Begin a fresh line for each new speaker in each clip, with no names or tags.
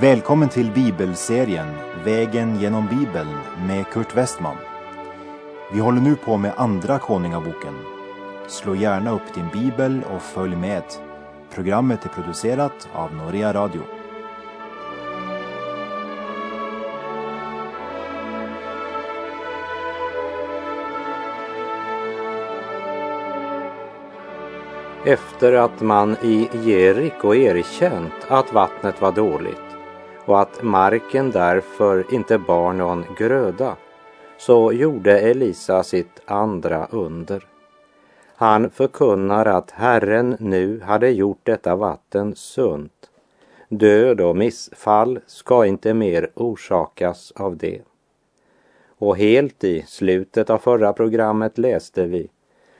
Välkommen till bibelserien Vägen genom Bibeln med Kurt Westman. Vi håller nu på med Andra Konungaboken. Slå gärna upp din bibel och följ med. Programmet är producerat av Norea Radio.
Efter att man i Jeriko erkänt att vattnet var dåligt och att marken därför inte bar någon gröda så gjorde Elisa sitt andra under. Han förkunnar att Herren nu hade gjort detta vatten sunt. Död och missfall ska inte mer orsakas av det. Och helt i slutet av förra programmet läste vi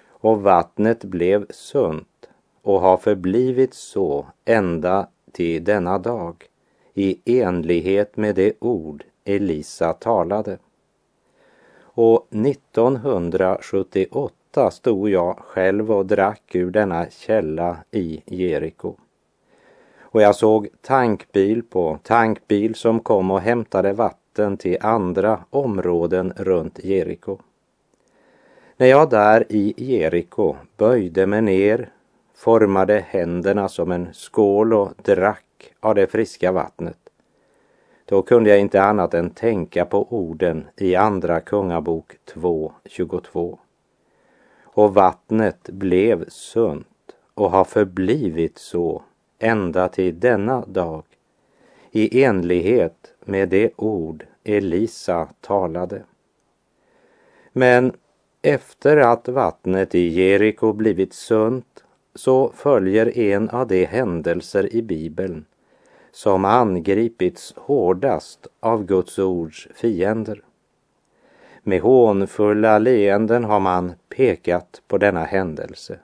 och vattnet blev sunt och har förblivit så ända till denna dag i enlighet med det ord Elisa talade. Och 1978 stod jag själv och drack ur denna källa i Jeriko. Och jag såg tankbil på tankbil som kom och hämtade vatten till andra områden runt Jeriko. När jag där i Jeriko böjde mig ner, formade händerna som en skål och drack av det friska vattnet, då kunde jag inte annat än tänka på orden i Andra Kungabok 2.22. Och vattnet blev sunt och har förblivit så ända till denna dag i enlighet med det ord Elisa talade. Men efter att vattnet i Jeriko blivit sunt så följer en av de händelser i Bibeln som angripits hårdast av Guds ords fiender. Med hånfulla leenden har man pekat på denna händelse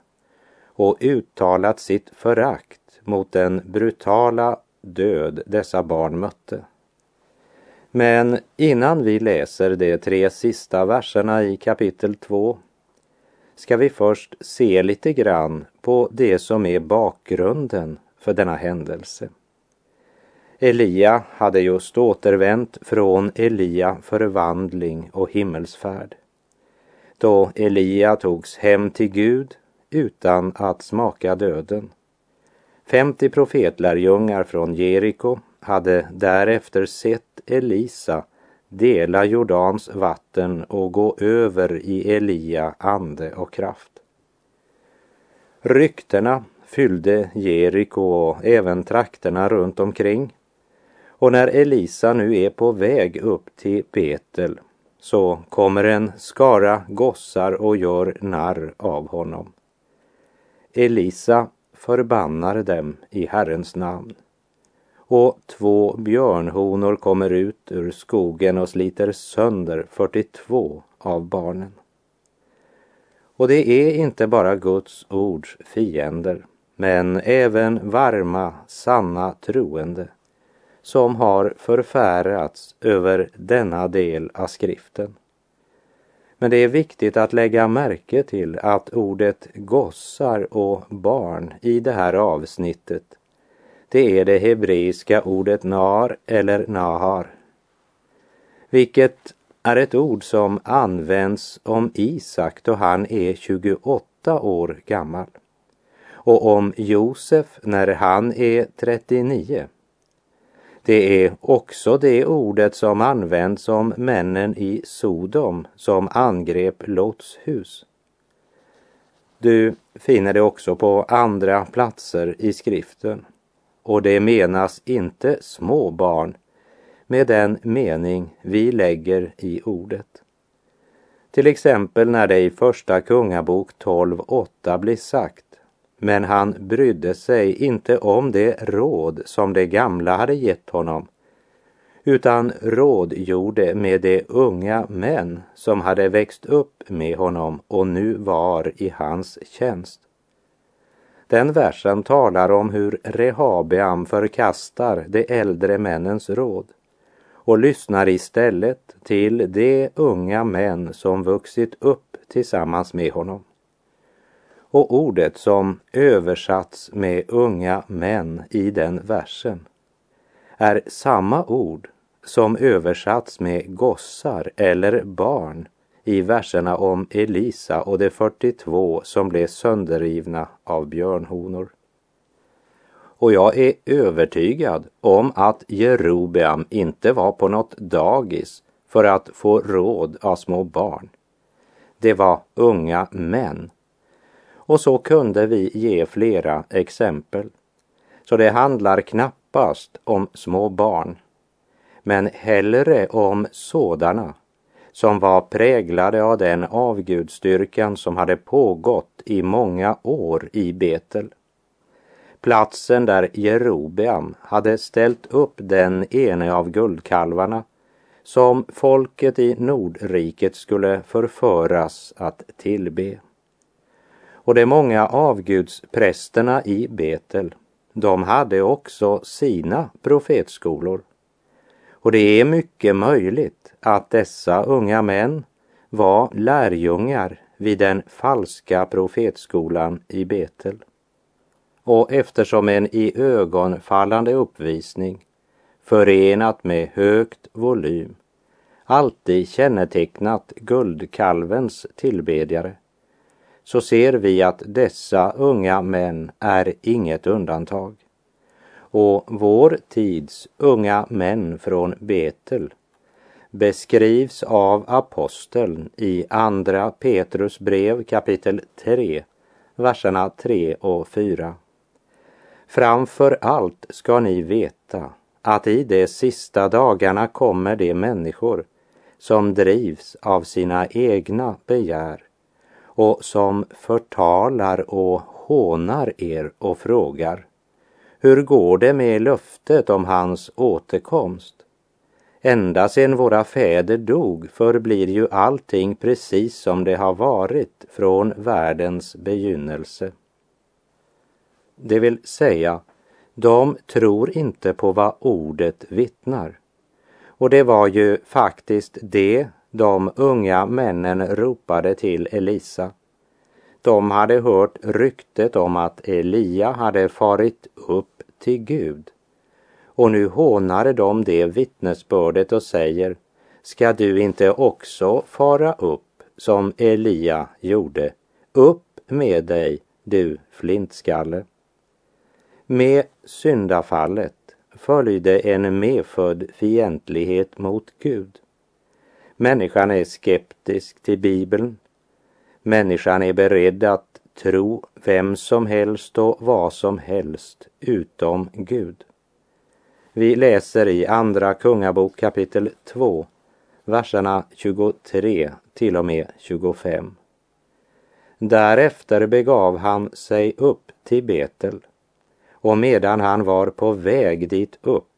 och uttalat sitt förakt mot den brutala död dessa barn mötte. Men innan vi läser de tre sista verserna i kapitel 2 ska vi först se lite grann på det som är bakgrunden för denna händelse. Elia hade just återvänt från Elia förvandling och himmelsfärd. Då Elia togs hem till Gud utan att smaka döden. 50 profetlärjungar från Jeriko hade därefter sett Elisa dela Jordans vatten och gå över i Elia ande och kraft. Ryktena fyllde Jeriko och även trakterna runt omkring. Och när Elisa nu är på väg upp till Betel så kommer en skara gossar och gör narr av honom. Elisa förbannar dem i Herrens namn och två björnhonor kommer ut ur skogen och sliter sönder 42 av barnen. Och det är inte bara Guds ords fiender, men även varma, sanna troende som har förfärats över denna del av skriften. Men det är viktigt att lägga märke till att ordet gossar och barn i det här avsnittet det är det hebreiska ordet nar eller nahar, vilket är ett ord som används om Isak då han är 28 år gammal och om Josef när han är 39. Det är också det ordet som används om männen i Sodom som angrep Lots hus. Du finner det också på andra platser i skriften och det menas inte små barn med den mening vi lägger i ordet. Till exempel när det i Första Kungabok 12.8 blir sagt men han brydde sig inte om det råd som de gamla hade gett honom utan rådgjorde med de unga män som hade växt upp med honom och nu var i hans tjänst. Den versen talar om hur Rehabeam förkastar de äldre männens råd och lyssnar istället till de unga män som vuxit upp tillsammans med honom. Och ordet som översatts med unga män i den versen är samma ord som översatts med gossar eller barn i verserna om Elisa och de 42 som blev sönderrivna av björnhonor. Och jag är övertygad om att Jerobeam inte var på något dagis för att få råd av små barn. Det var unga män. Och så kunde vi ge flera exempel. Så det handlar knappast om små barn, men hellre om sådana som var präglade av den avgudstyrkan som hade pågått i många år i Betel. Platsen där Jerobeam hade ställt upp den ene av guldkalvarna som folket i Nordriket skulle förföras att tillbe. Och de många avgudsprästerna i Betel, de hade också sina profetskolor. Och det är mycket möjligt att dessa unga män var lärjungar vid den falska profetskolan i Betel. Och eftersom en i ögonfallande uppvisning förenat med högt volym alltid kännetecknat guldkalvens tillbedjare så ser vi att dessa unga män är inget undantag. Och vår tids unga män från Betel beskrivs av aposteln i Andra Petrus brev kapitel 3, verserna 3 och 4. Framför allt ska ni veta att i de sista dagarna kommer de människor som drivs av sina egna begär och som förtalar och hånar er och frågar hur går det med löftet om hans återkomst? Ända sedan våra fäder dog förblir ju allting precis som det har varit från världens begynnelse. Det vill säga, de tror inte på vad ordet vittnar. Och det var ju faktiskt det de unga männen ropade till Elisa. De hade hört ryktet om att Elia hade farit upp till Gud. Och nu hånade de det vittnesbördet och säger, ska du inte också fara upp som Elia gjorde? Upp med dig, du flintskalle. Med syndafallet följde en medfödd fientlighet mot Gud. Människan är skeptisk till Bibeln. Människan är beredd att tro vem som helst och vad som helst utom Gud. Vi läser i Andra Kungabok kapitel 2, verserna 23 till och med 25. Därefter begav han sig upp till Betel och medan han var på väg dit upp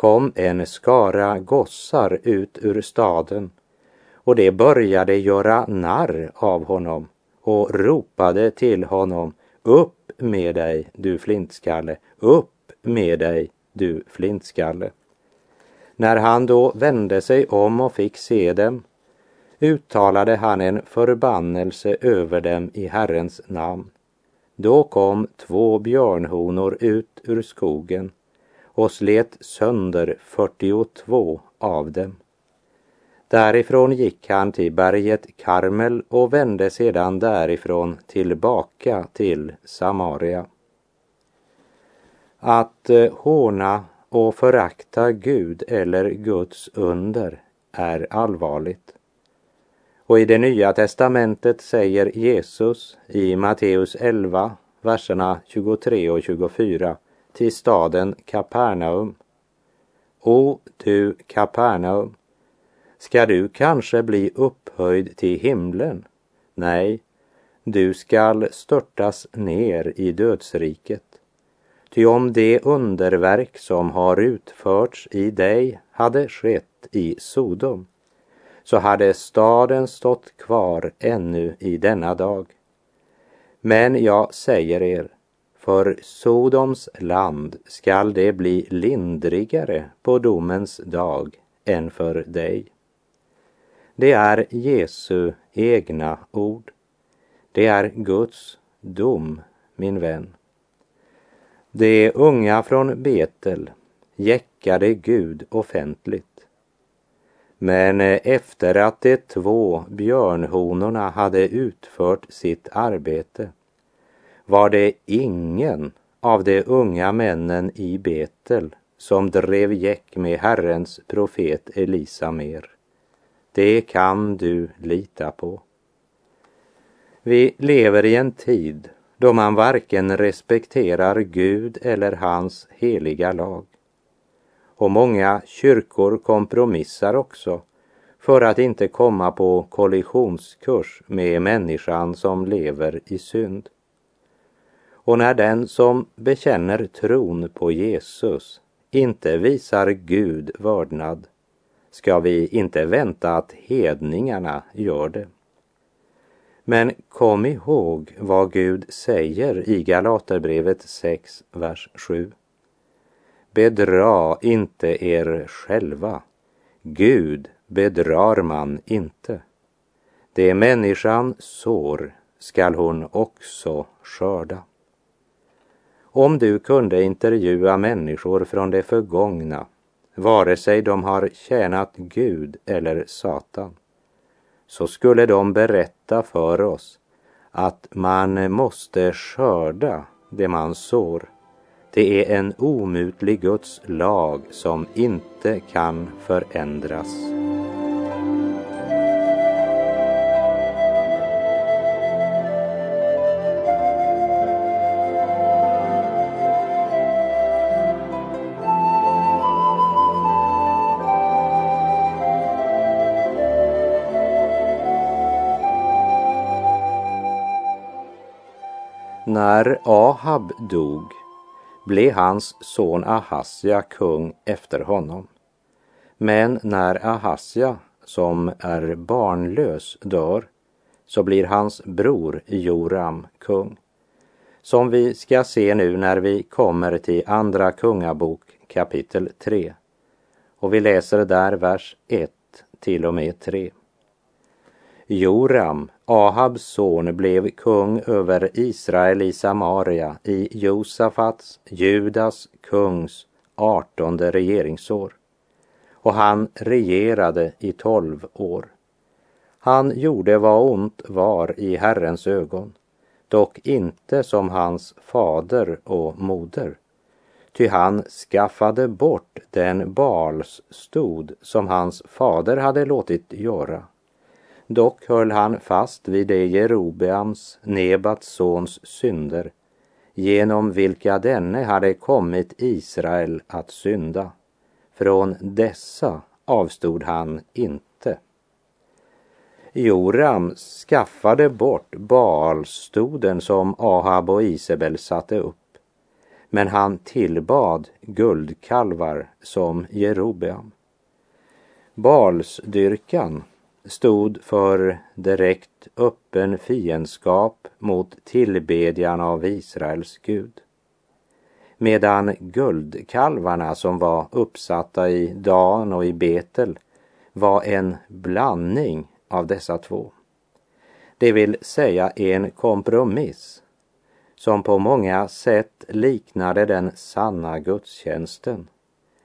kom en skara gossar ut ur staden. Och de började göra narr av honom och ropade till honom upp med dig, du flintskalle, upp med dig, du flintskalle. När han då vände sig om och fick se dem uttalade han en förbannelse över dem i Herrens namn. Då kom två björnhonor ut ur skogen och slet sönder 42 av dem. Därifrån gick han till berget Karmel och vände sedan därifrån tillbaka till Samaria. Att eh, håna och förakta Gud eller Guds under är allvarligt. Och i det nya testamentet säger Jesus i Matteus 11, verserna 23 och 24 till staden Kapernaum. O du Kapernaum, ska du kanske bli upphöjd till himlen? Nej, du skall störtas ner i dödsriket. Ty om det underverk som har utförts i dig hade skett i Sodom, så hade staden stått kvar ännu i denna dag. Men jag säger er, för Sodoms land skall det bli lindrigare på domens dag än för dig. Det är Jesu egna ord. Det är Guds dom, min vän. De unga från Betel jäckade Gud offentligt. Men efter att de två björnhonorna hade utfört sitt arbete var det ingen av de unga männen i Betel som drev gäck med Herrens profet Elisa mer. Det kan du lita på. Vi lever i en tid då man varken respekterar Gud eller hans heliga lag. Och många kyrkor kompromissar också för att inte komma på kollisionskurs med människan som lever i synd. Och när den som bekänner tron på Jesus inte visar Gud vördnad ska vi inte vänta att hedningarna gör det. Men kom ihåg vad Gud säger i Galaterbrevet 6, vers 7. Bedra inte er själva. Gud bedrar man inte. Det människan sår skall hon också skörda. Om du kunde intervjua människor från det förgångna, vare sig de har tjänat Gud eller Satan, så skulle de berätta för oss att man måste skörda det man sår. Det är en omutlig Guds lag som inte kan förändras. När Ahab dog blev hans son Ahasja kung efter honom. Men när Ahasja, som är barnlös, dör så blir hans bror Joram kung. Som vi ska se nu när vi kommer till Andra Kungabok kapitel 3. Och vi läser där vers 1 till och med 3. Joram, Ahabs son, blev kung över Israel i Samaria i Josafats, Judas kungs artonde regeringsår. Och han regerade i tolv år. Han gjorde vad ont var i Herrens ögon, dock inte som hans fader och moder. Ty han skaffade bort den balsstod som hans fader hade låtit göra Dock höll han fast vid det Jerobeams, Nebats sons synder, genom vilka denne hade kommit Israel att synda. Från dessa avstod han inte. Joram skaffade bort Baalstoden som Ahab och Isabel satte upp, men han tillbad guldkalvar som Jerobeam. Balsdyrkan stod för direkt öppen fiendskap mot tillbedjan av Israels Gud. Medan guldkalvarna som var uppsatta i Dan och i Betel var en blandning av dessa två. Det vill säga en kompromiss som på många sätt liknade den sanna gudstjänsten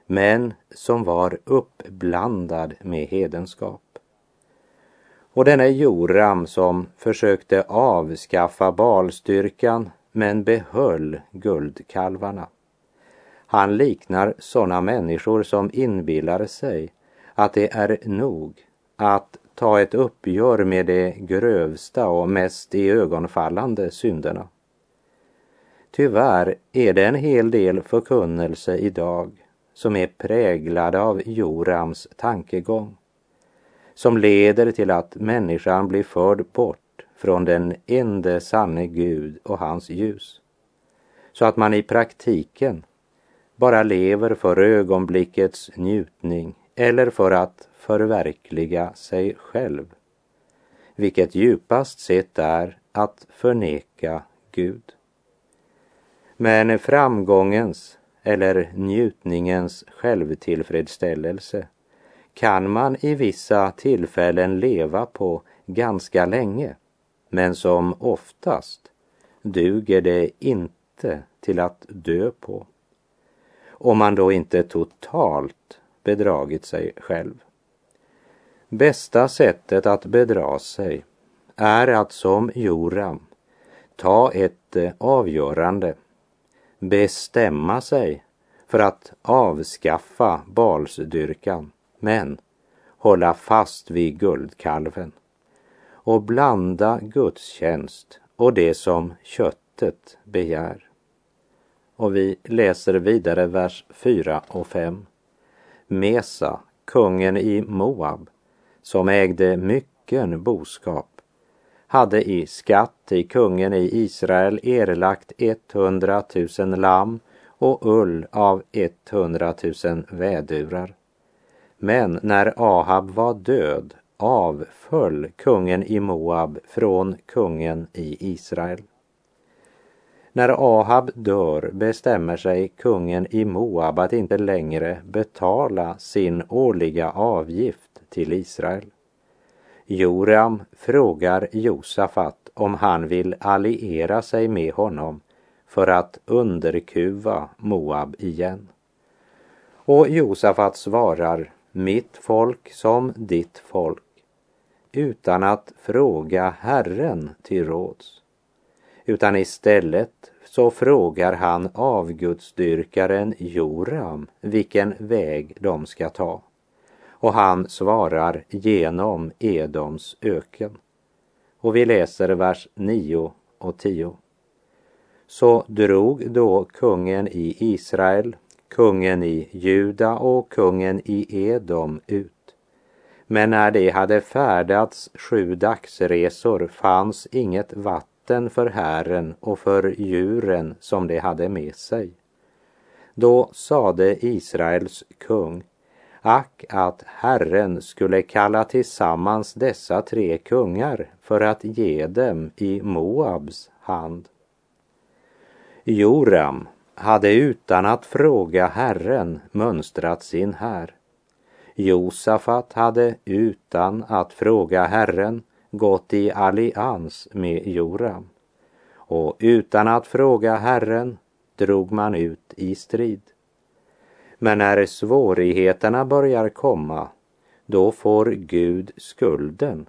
men som var uppblandad med hedenskap. Och denne Joram som försökte avskaffa balstyrkan men behöll guldkalvarna. Han liknar sådana människor som inbillar sig att det är nog att ta ett uppgör med de grövsta och mest i ögonfallande synderna. Tyvärr är det en hel del förkunnelse idag som är präglad av Jorams tankegång som leder till att människan blir förd bort från den ende sanne Gud och hans ljus. Så att man i praktiken bara lever för ögonblickets njutning eller för att förverkliga sig själv. Vilket djupast sett är att förneka Gud. Men framgångens eller njutningens självtillfredsställelse kan man i vissa tillfällen leva på ganska länge, men som oftast duger det inte till att dö på. om man då inte totalt bedragit sig själv. Bästa sättet att bedra sig är att som Joram ta ett eh, avgörande, bestämma sig för att avskaffa balsdyrkan, men hålla fast vid guldkalven och blanda gudstjänst och det som köttet begär. Och vi läser vidare vers 4 och 5. Mesa, kungen i Moab, som ägde mycken boskap, hade i skatt till kungen i Israel erlagt 100 000 lamm och ull av 100 000 vädurar. Men när Ahab var död avföll kungen i Moab från kungen i Israel. När Ahab dör bestämmer sig kungen i Moab att inte längre betala sin årliga avgift till Israel. Joram frågar Josafat om han vill alliera sig med honom för att underkuva Moab igen. Och Josafat svarar, mitt folk som ditt folk, utan att fråga Herren till råds. Utan istället så frågar han avgudsdyrkaren Joram vilken väg de ska ta. Och han svarar genom Edoms öken. Och vi läser vers 9 och 10. Så drog då kungen i Israel, kungen i Juda och kungen i Edom ut. Men när de hade färdats sju dagsresor fanns inget vatten för hären och för djuren som de hade med sig. Då sade Israels kung, ack att Herren skulle kalla tillsammans dessa tre kungar för att ge dem i Moabs hand. Joram hade utan att fråga Herren mönstrat sin här. Josafat hade utan att fråga Herren gått i allians med Joram. Och utan att fråga Herren drog man ut i strid. Men när svårigheterna börjar komma, då får Gud skulden.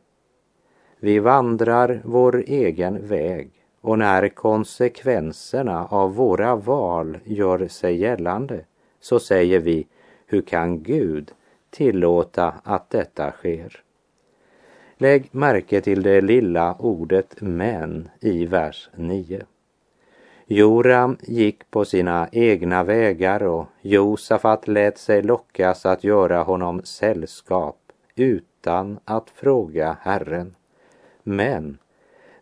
Vi vandrar vår egen väg och när konsekvenserna av våra val gör sig gällande så säger vi, hur kan Gud tillåta att detta sker? Lägg märke till det lilla ordet men i vers 9. Joram gick på sina egna vägar och Josafat lät sig lockas att göra honom sällskap utan att fråga Herren. Men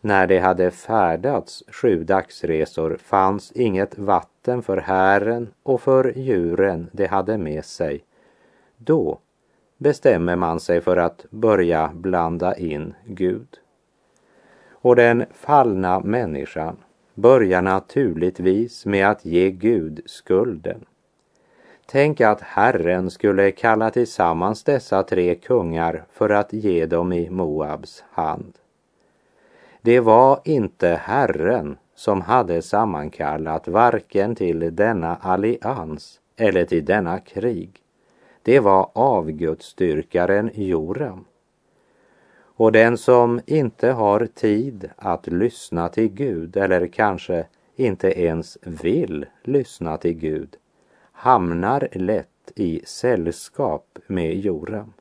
när de hade färdats sju dagsresor fanns inget vatten för hären och för djuren de hade med sig. Då bestämmer man sig för att börja blanda in Gud. Och den fallna människan börjar naturligtvis med att ge Gud skulden. Tänk att Herren skulle kalla tillsammans dessa tre kungar för att ge dem i Moabs hand. Det var inte Herren som hade sammankallat varken till denna allians eller till denna krig. Det var avgudsdyrkaren Joram. Och den som inte har tid att lyssna till Gud eller kanske inte ens vill lyssna till Gud hamnar lätt i sällskap med Joram.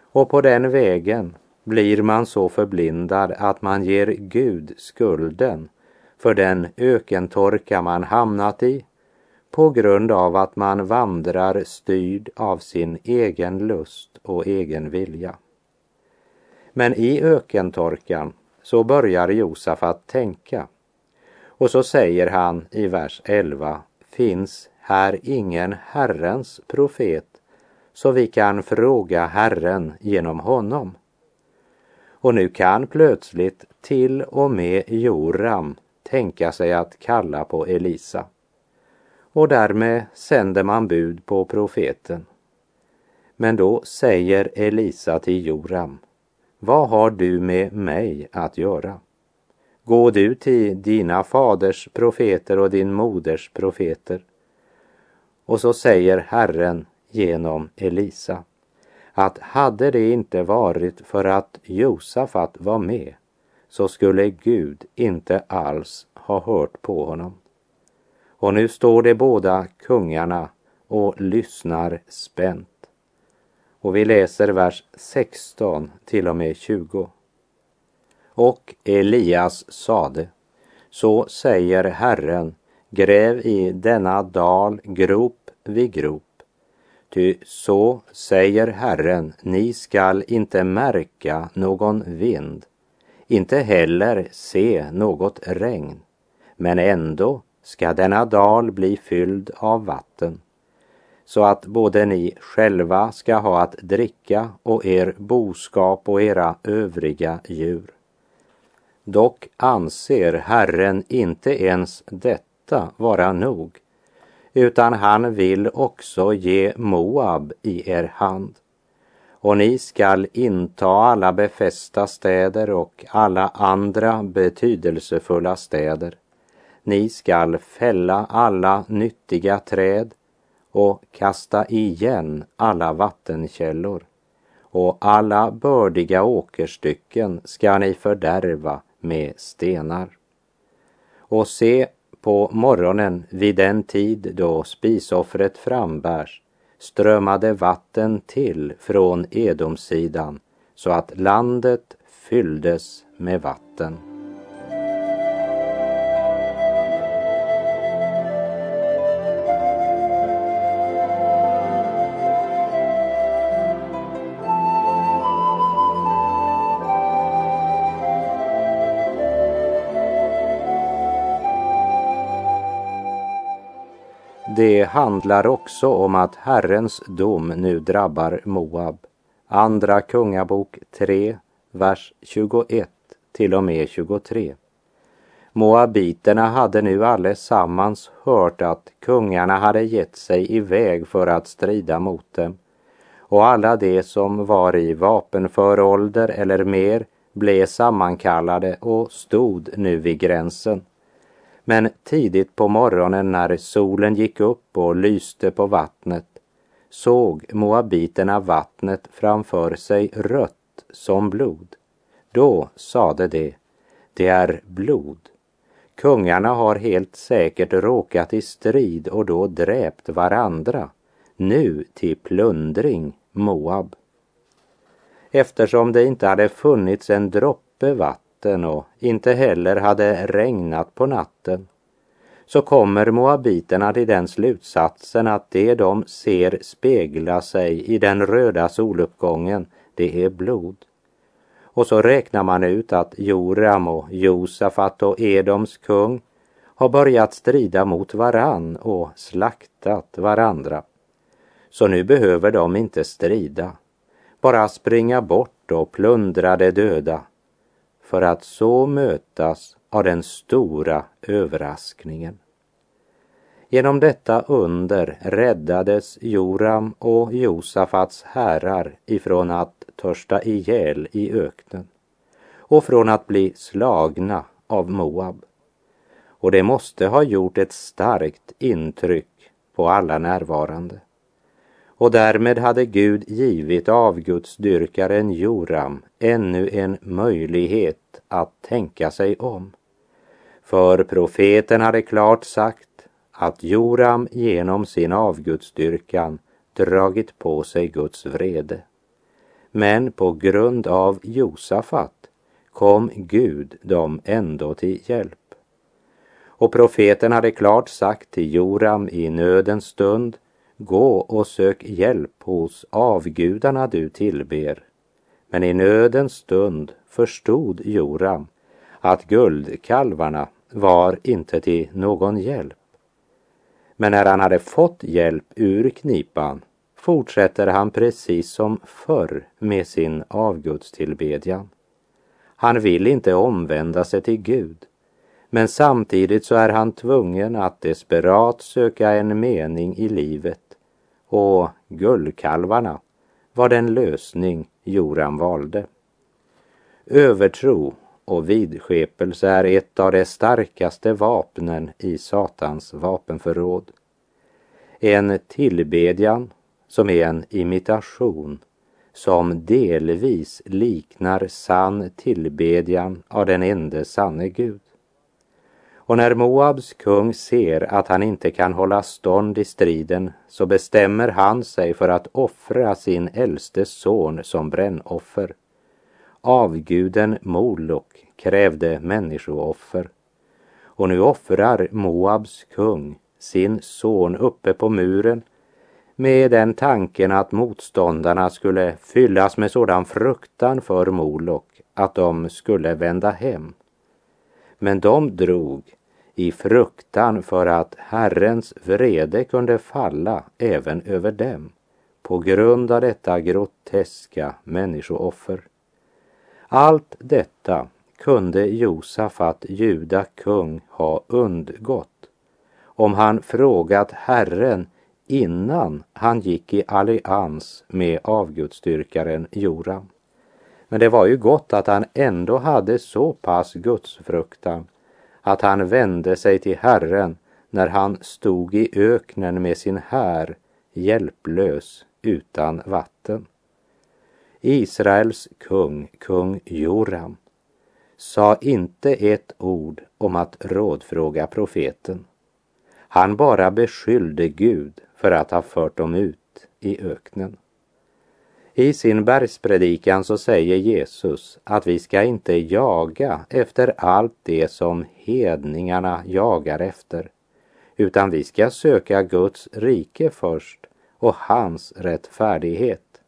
Och på den vägen blir man så förblindad att man ger Gud skulden för den ökentorka man hamnat i på grund av att man vandrar styrd av sin egen lust och egen vilja. Men i ökentorkan så börjar Josafat tänka och så säger han i vers 11 finns här ingen Herrens profet så vi kan fråga Herren genom honom. Och nu kan plötsligt till och med Joram tänka sig att kalla på Elisa. Och därmed sänder man bud på profeten. Men då säger Elisa till Joram, vad har du med mig att göra? Gå du till dina faders profeter och din moders profeter. Och så säger Herren genom Elisa att hade det inte varit för att Josafat var med så skulle Gud inte alls ha hört på honom. Och nu står de båda kungarna och lyssnar spänt. Och vi läser vers 16 till och med 20. Och Elias sade, så säger Herren, gräv i denna dal grop vid grop. Ty så säger Herren, ni skall inte märka någon vind, inte heller se något regn, men ändå ska denna dal bli fylld av vatten, så att både ni själva ska ha att dricka och er boskap och era övriga djur. Dock anser Herren inte ens detta vara nog, utan han vill också ge Moab i er hand. Och ni skall inta alla befästa städer och alla andra betydelsefulla städer. Ni skall fälla alla nyttiga träd och kasta igen alla vattenkällor och alla bördiga åkerstycken ska ni fördärva med stenar. Och se, på morgonen vid den tid då spisoffret frambärs strömmade vatten till från Edomsidan så att landet fylldes med vatten. Det handlar också om att Herrens dom nu drabbar Moab. Andra Kungabok 3, vers 21 till och med 23. Moabiterna hade nu allesammans hört att kungarna hade gett sig iväg för att strida mot dem och alla de som var i vapenför ålder eller mer blev sammankallade och stod nu vid gränsen. Men tidigt på morgonen när solen gick upp och lyste på vattnet såg moabiterna vattnet framför sig rött som blod. Då sade de, det är blod. Kungarna har helt säkert råkat i strid och då dräpt varandra, nu till plundring Moab. Eftersom det inte hade funnits en droppe vatten natten och inte heller hade regnat på natten så kommer moabiterna till den slutsatsen att det de ser spegla sig i den röda soluppgången, det är blod. Och så räknar man ut att Joram och Josafat och Edoms kung har börjat strida mot varann och slaktat varandra. Så nu behöver de inte strida, bara springa bort och plundra de döda för att så mötas av den stora överraskningen. Genom detta under räddades Joram och Josafats herrar ifrån att törsta ihjäl i öknen och från att bli slagna av Moab. Och det måste ha gjort ett starkt intryck på alla närvarande och därmed hade Gud givit avgudsdyrkaren Joram ännu en möjlighet att tänka sig om. För profeten hade klart sagt att Joram genom sin avgudsdyrkan dragit på sig Guds vrede. Men på grund av Josafat kom Gud dem ändå till hjälp. Och profeten hade klart sagt till Joram i nödens stund Gå och sök hjälp hos avgudarna du tillber. Men i nödens stund förstod Joram att guldkalvarna var inte till någon hjälp. Men när han hade fått hjälp ur knipan fortsätter han precis som förr med sin avgudstillbedjan. Han vill inte omvända sig till Gud, men samtidigt så är han tvungen att desperat söka en mening i livet och guldkalvarna var den lösning Joram valde. Övertro och vidskepelse är ett av de starkaste vapnen i Satans vapenförråd. En tillbedjan som är en imitation som delvis liknar sann tillbedjan av den ende sanne Gud. Och när Moabs kung ser att han inte kan hålla stånd i striden så bestämmer han sig för att offra sin äldste son som brännoffer. Avguden Molok krävde människooffer. Och nu offrar Moabs kung sin son uppe på muren med den tanken att motståndarna skulle fyllas med sådan fruktan för Molok att de skulle vända hem. Men de drog i fruktan för att Herrens vrede kunde falla även över dem på grund av detta groteska människooffer. Allt detta kunde Josafat, juda kung, ha undgått om han frågat Herren innan han gick i allians med avgudstyrkaren Joram. Men det var ju gott att han ändå hade så pass gudsfruktan att han vände sig till Herren när han stod i öknen med sin här hjälplös utan vatten. Israels kung, kung Joram, sa inte ett ord om att rådfråga profeten. Han bara beskyllde Gud för att ha fört dem ut i öknen. I sin bergspredikan så säger Jesus att vi ska inte jaga efter allt det som hedningarna jagar efter, utan vi ska söka Guds rike först och hans rättfärdighet.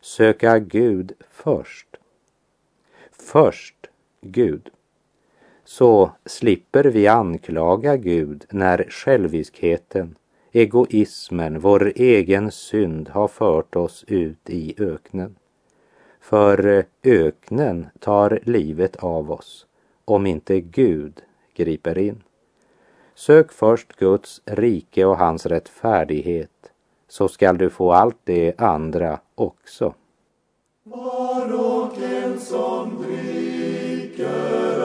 Söka Gud först. Först Gud. Så slipper vi anklaga Gud när själviskheten egoismen, vår egen synd har fört oss ut i öknen. För eh, öknen tar livet av oss om inte Gud griper in. Sök först Guds rike och hans rättfärdighet så skall du få allt det andra också.
Var och en som dricker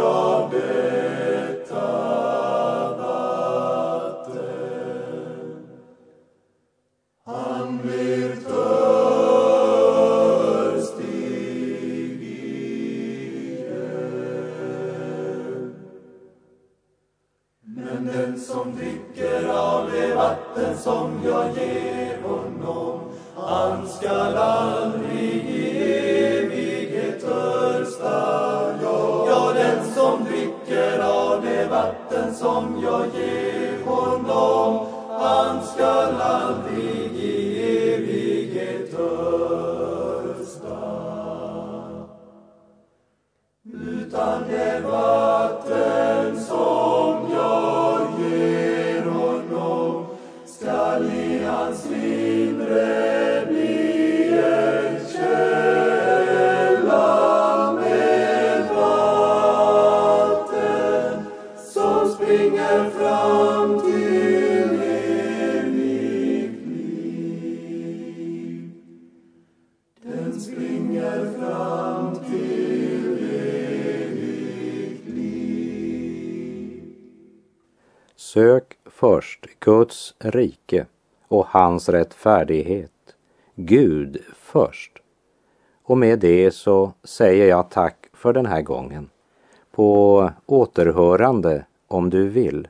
ge honom han skall aldrig i evighet törsta ja, ja, den som dricker av det vatten som jag ger honom han skall aldrig
Guds rike och hans rättfärdighet. Gud först. Och med det så säger jag tack för den här gången. På återhörande om du vill.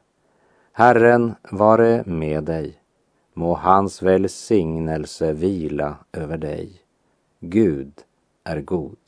Herren vare med dig. Må hans välsignelse vila över dig. Gud är god.